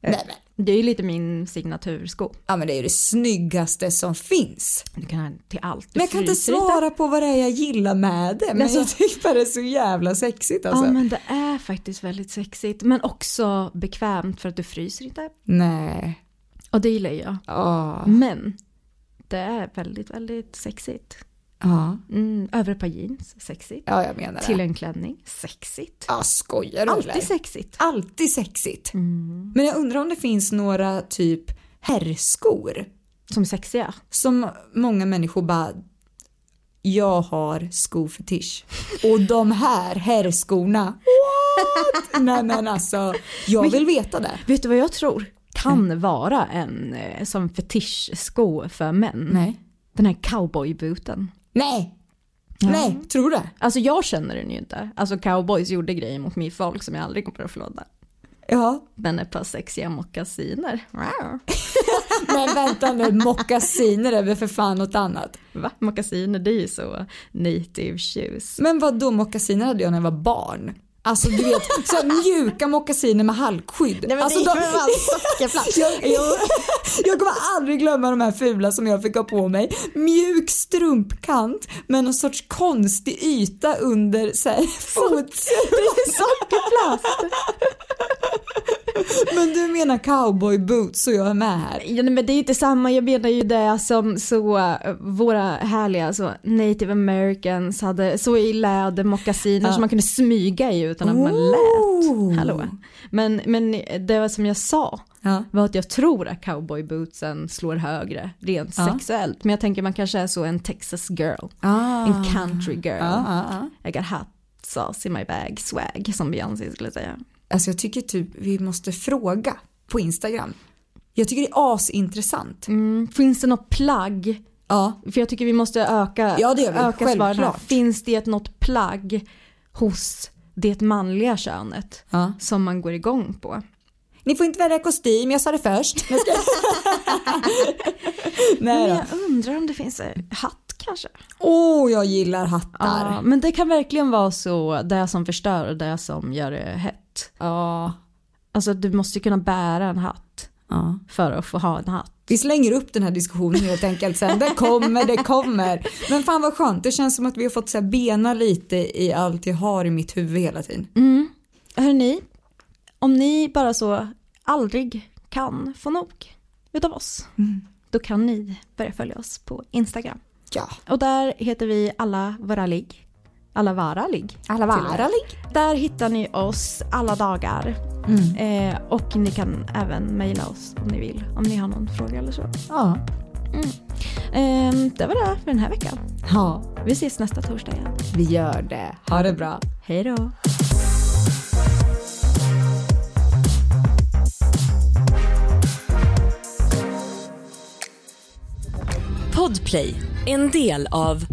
Nej, men. Det är ju lite min signatursko. Ja men det är ju det snyggaste som finns. Du kan ha till allt. Du Men jag kan inte fryser lite. svara på vad det är jag gillar med det. Men Alltså- jag tycker bara det är så jävla sexigt alltså. Ja men det är faktiskt väldigt sexigt. Men också bekvämt för att du fryser inte. Nej. Och det gillar jag. Ja. Men det är väldigt, väldigt sexigt. Ja. Mm, över ett par jeans, sexigt. Ja jag menar Till det. en klänning, sexigt. Ja skojar du? Alltid sexigt. Alltid sexigt. Mm. Men jag undrar om det finns några typ herrskor Som sexiga. som många människor bara jag har skofetisch och de här herrskorna, what? Nej men alltså, jag vill veta det. Vet du vad jag tror? Kan vara en eh, som fetischsko för män. Nej. Den här cowboybooten. Nej. Nej, tror du? Alltså jag känner den ju inte. Alltså cowboys gjorde grejer mot mitt folk som jag aldrig kommer att förlåta. Ja. Men ett par sexiga mockasiner. Wow. Men vänta nu, mockasiner är väl för fan något annat. Va? Mockasiner det är ju så native shoes. Men vad då mockasiner hade jag när jag var barn. Alltså du vet, så mjuka mockasiner med halkskydd. Nej, men alltså, det är de- fan sockerplats. jag, jag, jag kommer aldrig glömma de här fula som jag fick ha på mig. Mjuk strumpkant med någon sorts konstig yta under så här, fot. Det är sockerplast. Men du menar cowboy boots och jag är med här. Ja, men det är inte samma, jag menar ju det som så uh, våra härliga så native americans hade så i läder mockasiner som man kunde smyga i utan att man lät. Hallå. Men, men det som jag sa Ja. var att jag tror att cowboy bootsen slår högre rent Ja. sexuellt. Men jag tänker man kanske är så en Texas girl, Ah. en country girl. Ja, ja. I got sauce in my bag, swag som Beyoncé skulle säga. Alltså jag tycker typ vi måste fråga på Instagram. Jag tycker det är asintressant. Mm, finns det något plagg? Ja. För jag tycker vi måste öka, Ja, det gör vi. öka svaren. Självklart. Finns det något plagg hos det manliga könet Ja. som man går igång på? Ni får inte välja kostym, jag sa det först. Jag ska... Nej Men jag undrar om det finns en hatt kanske? Åh, jag gillar hattar. Ja, men det kan verkligen vara så det som förstör och det som gör det hett. Ja. Alltså du måste kunna bära en hatt ja. för att få ha en hatt. Vi slänger upp den här diskussionen helt enkelt sen. Det kommer, det kommer. Men fan vad skönt, det känns som att vi har fått så bena lite i allt jag har i mitt huvud hela tiden. Mm. Hörrni, om ni bara så aldrig kan få nog utav oss, då kan ni börja följa oss på Instagram. Ja. Och där heter vi alla våra ligg. Alla vara ligg. Alla till och med. vara ligg. Där hittar ni oss alla dagar. Eh, och ni kan även mejla oss om ni vill. Om ni har någon fråga eller så. Ja. Eh, det var det för den här veckan. Ja, Vi ses nästa torsdag igen. vi gör det. Ha det bra. Hej då. Podplay, en del av